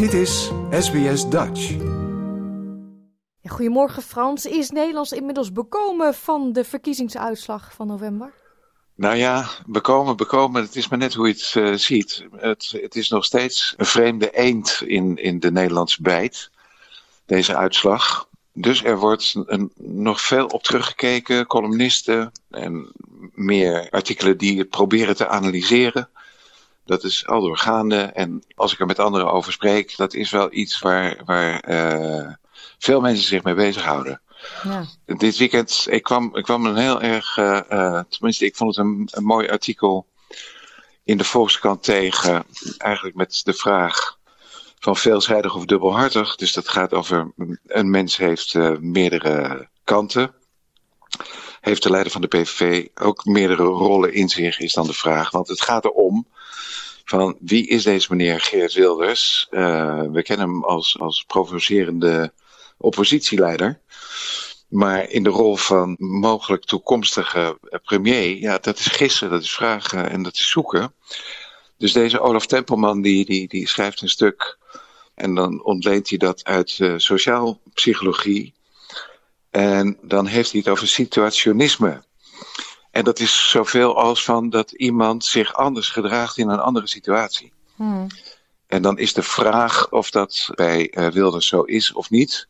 Dit is SBS Dutch. Goedemorgen Frans. Is Nederlands inmiddels bekomen van de verkiezingsuitslag van november? Nou ja, bekomen, bekomen, het is maar net hoe je het uh, ziet. Het, het, is nog steeds een vreemde eend in, in de Nederlandse bijt, deze uitslag. Dus er wordt een, nog veel op teruggekeken, columnisten en meer artikelen die het proberen te analyseren. Dat is al doorgaande. En als ik er met anderen over spreek, dat is wel iets waar, waar uh, veel mensen zich mee bezighouden. Ja. Dit weekend, ik kwam, ik kwam een heel erg, uh, uh, tenminste ik vond het een, een mooi artikel in de Volkskrant tegen. Eigenlijk met de vraag van veelzijdig of dubbelhartig. Dus dat gaat over een mens heeft uh, meerdere kanten. Heeft de leider van de PVV ook meerdere rollen in zich, is dan de vraag. Want het gaat erom van wie is deze meneer Geert Wilders? Uh, we kennen hem als, als provocerende oppositieleider. Maar in de rol van mogelijk toekomstige premier, ja, dat is gissen, dat is vragen en dat is zoeken. Dus deze Olaf Tempelman, die, die, die schrijft een stuk en dan ontleent hij dat uit uh, sociaal psychologie. En dan heeft hij het over situationisme. En dat is zoveel als van dat iemand zich anders gedraagt in een andere situatie. Hmm. En dan is de vraag of dat bij uh, Wilders zo is of niet.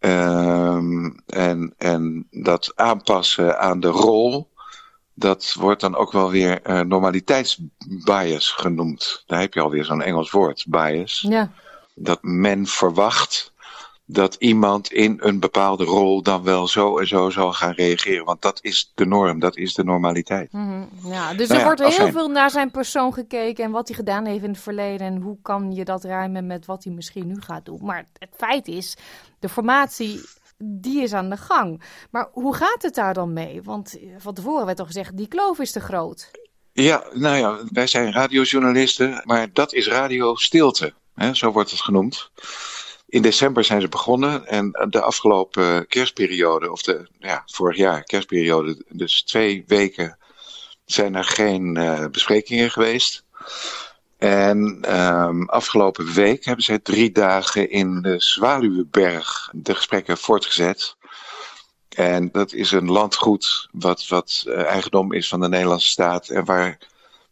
Um, en, en dat aanpassen aan de rol, dat wordt dan ook wel weer uh, normaliteitsbias genoemd. Daar heb je alweer zo'n Engels woord, bias. Ja. Dat men verwacht dat iemand in een bepaalde rol dan wel zo en zo zal gaan reageren. Want dat is de norm, dat is de normaliteit. Mm -hmm. Ja, dus nou er ja, wordt heel veel naar zijn persoon gekeken en wat hij gedaan heeft in het verleden. En hoe kan je dat ruimen met wat hij misschien nu gaat doen. Maar het feit is, de formatie die is aan de gang. Maar hoe gaat het daar dan mee? Want van tevoren werd al gezegd, die kloof is te groot. Ja, nou ja, wij zijn radiojournalisten, maar dat is radiostilte. Hè, zo wordt het genoemd. In december zijn ze begonnen en de afgelopen kerstperiode, of de, ja, vorig jaar kerstperiode, dus twee weken, zijn er geen uh, besprekingen geweest. En um, afgelopen week hebben zij drie dagen in de Zwaluweberg de gesprekken voortgezet. En dat is een landgoed wat, wat uh, eigendom is van de Nederlandse staat en waar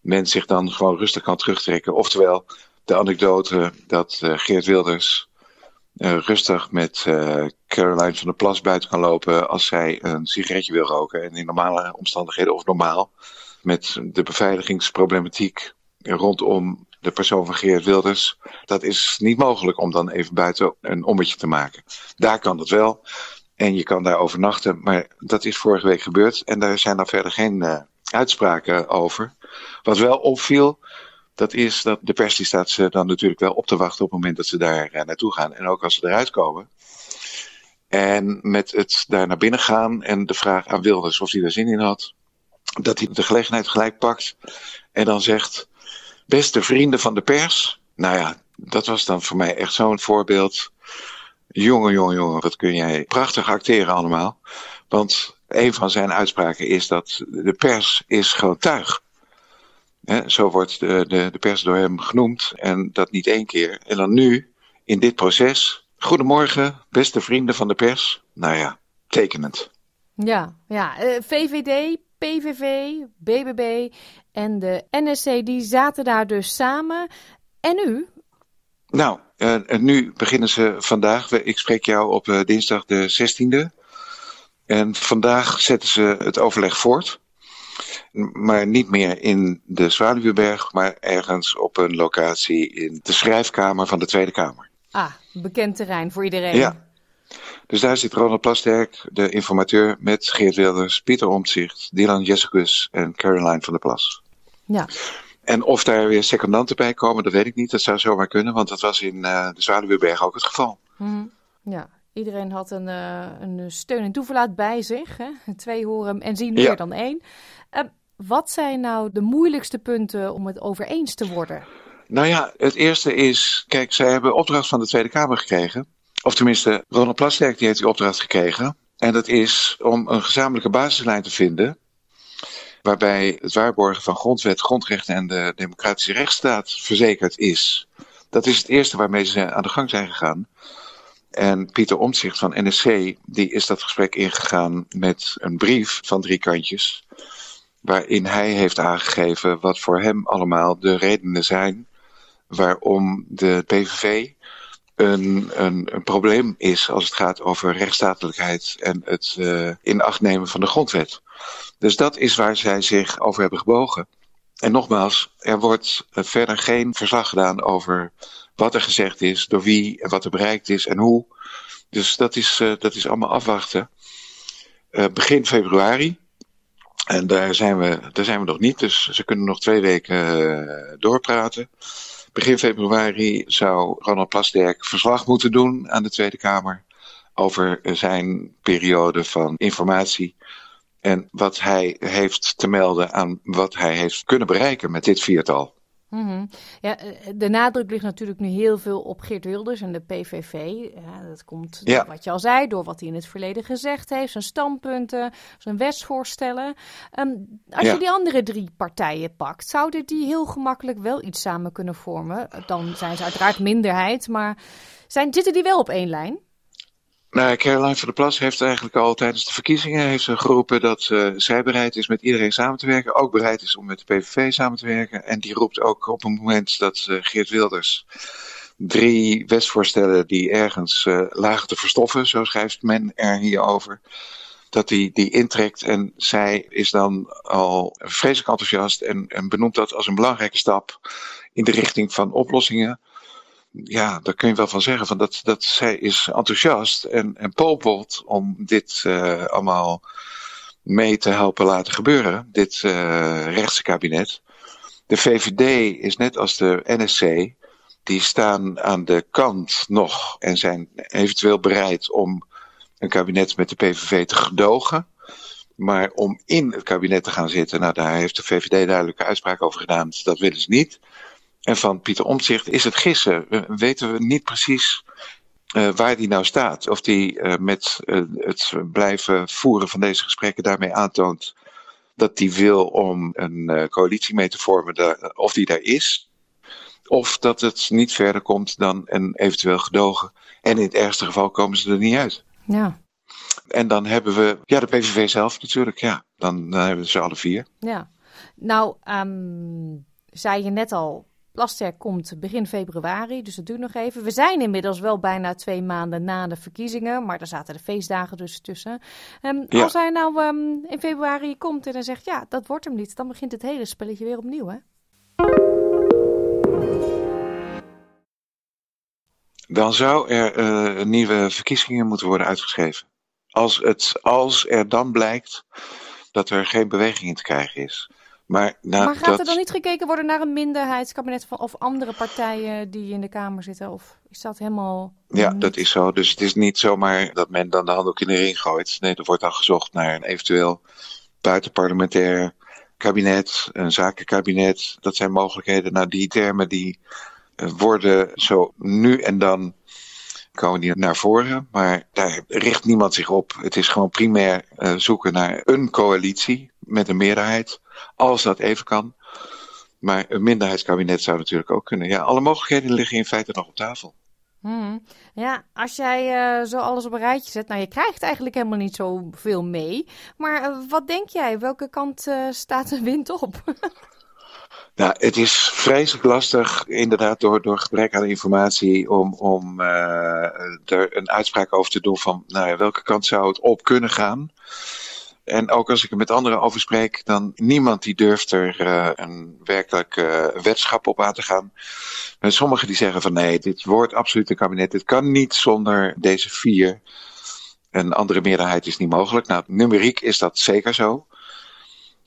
men zich dan gewoon rustig kan terugtrekken. Oftewel, de anekdote dat uh, Geert Wilders uh, rustig met uh, Caroline van der Plas buiten kan lopen als zij een sigaretje wil roken. En in normale omstandigheden of normaal met de beveiligingsproblematiek rondom de persoon van Geert Wilders. Dat is niet mogelijk om dan even buiten een ommetje te maken. Daar kan dat wel. En je kan daar overnachten. Maar dat is vorige week gebeurd. En daar zijn dan verder geen uh, uitspraken over. Wat wel opviel, dat is dat de pers die staat ze dan natuurlijk wel op te wachten op het moment dat ze daar uh, naartoe gaan. En ook als ze eruit komen. En met het daar naar binnen gaan en de vraag aan Wilders of hij daar zin in had. Dat hij de gelegenheid gelijk pakt en dan zegt, beste vrienden van de pers. Nou ja, dat was dan voor mij echt zo'n voorbeeld. Jongen, jongen, jongen, wat kun jij prachtig acteren allemaal. Want een van zijn uitspraken is dat de pers is gewoon tuig. He, zo wordt de, de, de pers door hem genoemd en dat niet één keer. En dan nu, in dit proces. Goedemorgen, beste vrienden van de pers. Nou ja, tekenend. Ja, ja. Uh, VVD, PVV, BBB en de NSC, die zaten daar dus samen. En nu? Nou, uh, nu beginnen ze vandaag. Ik spreek jou op uh, dinsdag de 16e. En vandaag zetten ze het overleg voort. Maar niet meer in de Zwaluweberg, maar ergens op een locatie in de schrijfkamer van de Tweede Kamer. Ah, bekend terrein voor iedereen. Ja. Dus daar zit Ronald Plasterk, de informateur, met Geert Wilders, Pieter Omtzigt, Dylan Jessicus en Caroline van der Plas. Ja. En of daar weer secondanten bij komen, dat weet ik niet. Dat zou zomaar kunnen, want dat was in uh, de Zwaluweberg ook het geval. Mm, ja, iedereen had een, uh, een steun en toeverlaat bij zich. Hè? Twee horen en zien meer ja. dan één. Uh, wat zijn nou de moeilijkste punten om het over eens te worden? Nou ja, het eerste is, kijk, zij hebben opdracht van de Tweede Kamer gekregen. Of tenminste, Ronald Plasterk die heeft die opdracht gekregen. En dat is om een gezamenlijke basislijn te vinden. Waarbij het waarborgen van grondwet, grondrechten en de democratische rechtsstaat verzekerd is. Dat is het eerste waarmee ze aan de gang zijn gegaan. En Pieter Omtzigt van NSC, die is dat gesprek ingegaan met een brief van drie kantjes. Waarin hij heeft aangegeven wat voor hem allemaal de redenen zijn waarom de PVV een, een, een probleem is als het gaat over rechtsstatelijkheid en het uh, in acht nemen van de grondwet. Dus dat is waar zij zich over hebben gebogen. En nogmaals, er wordt verder geen verslag gedaan over wat er gezegd is, door wie en wat er bereikt is en hoe. Dus dat is, uh, dat is allemaal afwachten. Begin februari. En daar zijn, we, daar zijn we nog niet, dus ze kunnen nog twee weken doorpraten. Begin februari zou Ronald Plasterk verslag moeten doen aan de Tweede Kamer over zijn periode van informatie en wat hij heeft te melden aan wat hij heeft kunnen bereiken met dit viertal. Mm -hmm. ja, eh, de nadruk ligt natuurlijk nu heel veel op Geert Wilders en de PVV. Ja, dat komt, ja. wat je al zei, door wat hij in het verleden gezegd heeft, zijn standpunten, zijn wetsvoorstellen. Um, als ja. je die andere drie partijen pakt, zouden die heel gemakkelijk wel iets samen kunnen vormen? Dan zijn ze uiteraard minderheid, maar zijn, zitten die wel op één lijn? Nou, Caroline van der Plas heeft eigenlijk al tijdens de verkiezingen heeft ze geroepen dat uh, zij bereid is met iedereen samen te werken. Ook bereid is om met de PVV samen te werken. En die roept ook op een moment dat uh, Geert Wilders drie wetsvoorstellen die ergens uh, lagen te verstoffen, zo schrijft men er hierover, dat die, die intrekt. En zij is dan al vreselijk enthousiast en, en benoemt dat als een belangrijke stap in de richting van oplossingen ja, daar kun je wel van zeggen. Van dat, dat zij is enthousiast en, en popelt om dit uh, allemaal mee te helpen laten gebeuren. Dit uh, rechtse kabinet. De VVD is net als de NSC. Die staan aan de kant nog en zijn eventueel bereid om een kabinet met de PVV te gedogen. Maar om in het kabinet te gaan zitten, nou daar heeft de VVD duidelijke uitspraak over gedaan. Dat willen ze niet. En van Pieter Omtzigt is het gissen. We weten we niet precies uh, waar die nou staat. Of die uh, met uh, het blijven voeren van deze gesprekken daarmee aantoont dat hij wil om een coalitie mee te vormen, daar, of die daar is. Of dat het niet verder komt dan een eventueel gedogen. En in het ergste geval komen ze er niet uit. Ja. En dan hebben we, ja, de PVV zelf natuurlijk, ja. Dan, dan hebben we ze alle vier. Ja. Nou, um, zei je net al, Plasterk komt begin februari, dus dat duurt nog even. We zijn inmiddels wel bijna twee maanden na de verkiezingen, maar er zaten de feestdagen dus tussen. Um, ja. Als hij nou um, in februari komt en dan zegt, ja, dat wordt hem niet, dan begint het hele spelletje weer opnieuw, hè? Dan zou er uh, nieuwe verkiezingen moeten worden uitgeschreven. Als, het, als er dan blijkt dat er geen beweging in te krijgen is. Maar, maar gaat dat... er dan niet gekeken worden naar een minderheidskabinet van, of andere partijen die in de Kamer zitten? Of is dat helemaal. Ja, dat is zo. Dus het is niet zomaar dat men dan de handdoek in de ring gooit. Nee, er wordt dan gezocht naar een eventueel buitenparlementair kabinet, een zakenkabinet. Dat zijn mogelijkheden. Nou, die termen die eh, worden zo nu en dan komen die naar voren. Maar daar richt niemand zich op. Het is gewoon primair uh, zoeken naar een coalitie met een meerderheid. Als dat even kan. Maar een minderheidskabinet zou natuurlijk ook kunnen. Ja, alle mogelijkheden liggen in feite nog op tafel. Hmm. Ja, als jij uh, zo alles op een rijtje zet, nou je krijgt eigenlijk helemaal niet zoveel mee. Maar uh, wat denk jij? Welke kant staat de wind op? nou, het is vreselijk lastig, inderdaad, door, door gebrek aan informatie, om, om er een uitspraak over te doen van, nou ja, welke kant zou het op kunnen gaan. En ook als ik er met anderen over spreek, dan niemand die durft er uh, een werkelijk uh, op aan te gaan. Maar sommigen die zeggen van nee, dit wordt absoluut een kabinet. Dit kan niet zonder deze vier. Een andere meerderheid is niet mogelijk. Nou, numeriek is dat zeker zo.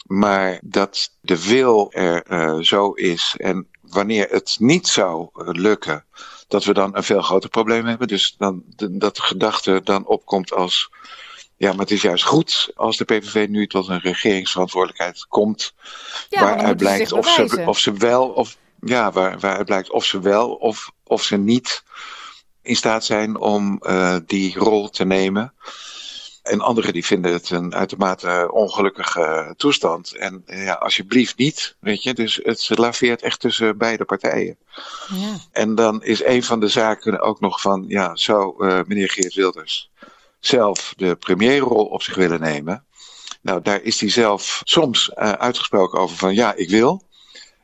Maar dat de wil er uh, zo is en wanneer het niet zou lukken, dat we dan een veel groter probleem hebben. Dus dan, dat de gedachte dan opkomt als ja, maar het is juist goed als de PVV nu tot een regeringsverantwoordelijkheid komt. Ja, waaruit blijkt of ze, of ze wel of ja, waar, waaruit blijkt of ze wel of, of ze niet in staat zijn om uh, die rol te nemen. En anderen die vinden het een uitermate ongelukkige toestand. En ja, alsjeblieft niet, weet je. Dus het laveert echt tussen beide partijen. Ja. En dan is een van de zaken ook nog van, ja, zou uh, meneer Geert Wilders zelf de premierrol op zich willen nemen? Nou, daar is hij zelf soms uh, uitgesproken over van, ja, ik wil.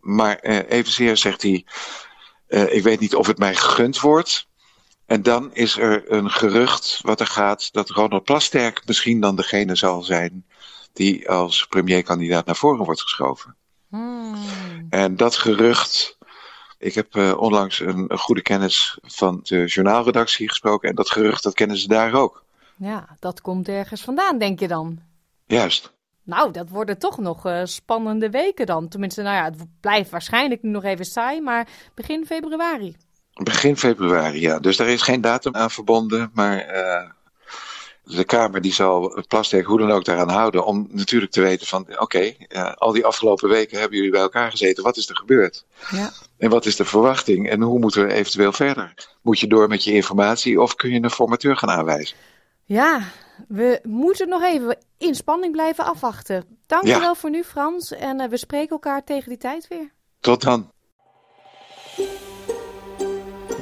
Maar uh, evenzeer zegt hij, ik weet niet of het mij gegund wordt. En dan is er een gerucht wat er gaat dat Ronald Plasterk misschien dan degene zal zijn die als premierkandidaat naar voren wordt geschoven. Hmm. En dat gerucht. Ik heb uh, onlangs een, een, goede kennis van de journaalredactie gesproken. En dat gerucht, dat kennen ze daar ook. Ja, dat komt ergens vandaan, denk je dan? Juist. Nou, dat worden toch nog uh, spannende weken dan. Tenminste, nou ja, het blijft waarschijnlijk nu nog even saai, maar begin februari. Begin februari, ja. Dus daar is geen datum aan verbonden, maar uh, de Kamer die zal Plasterk hoe dan ook daaraan houden om natuurlijk te weten van oké, okay, uh, al die afgelopen weken hebben jullie bij elkaar gezeten, wat is er gebeurd? Ja. En wat is de verwachting en hoe moeten we eventueel verder? Moet je door met je informatie of kun je een formateur gaan aanwijzen? Ja, we moeten nog even in spanning blijven afwachten. Dankjewel ja. voor nu Frans en uh, we spreken elkaar tegen die tijd weer. Tot dan.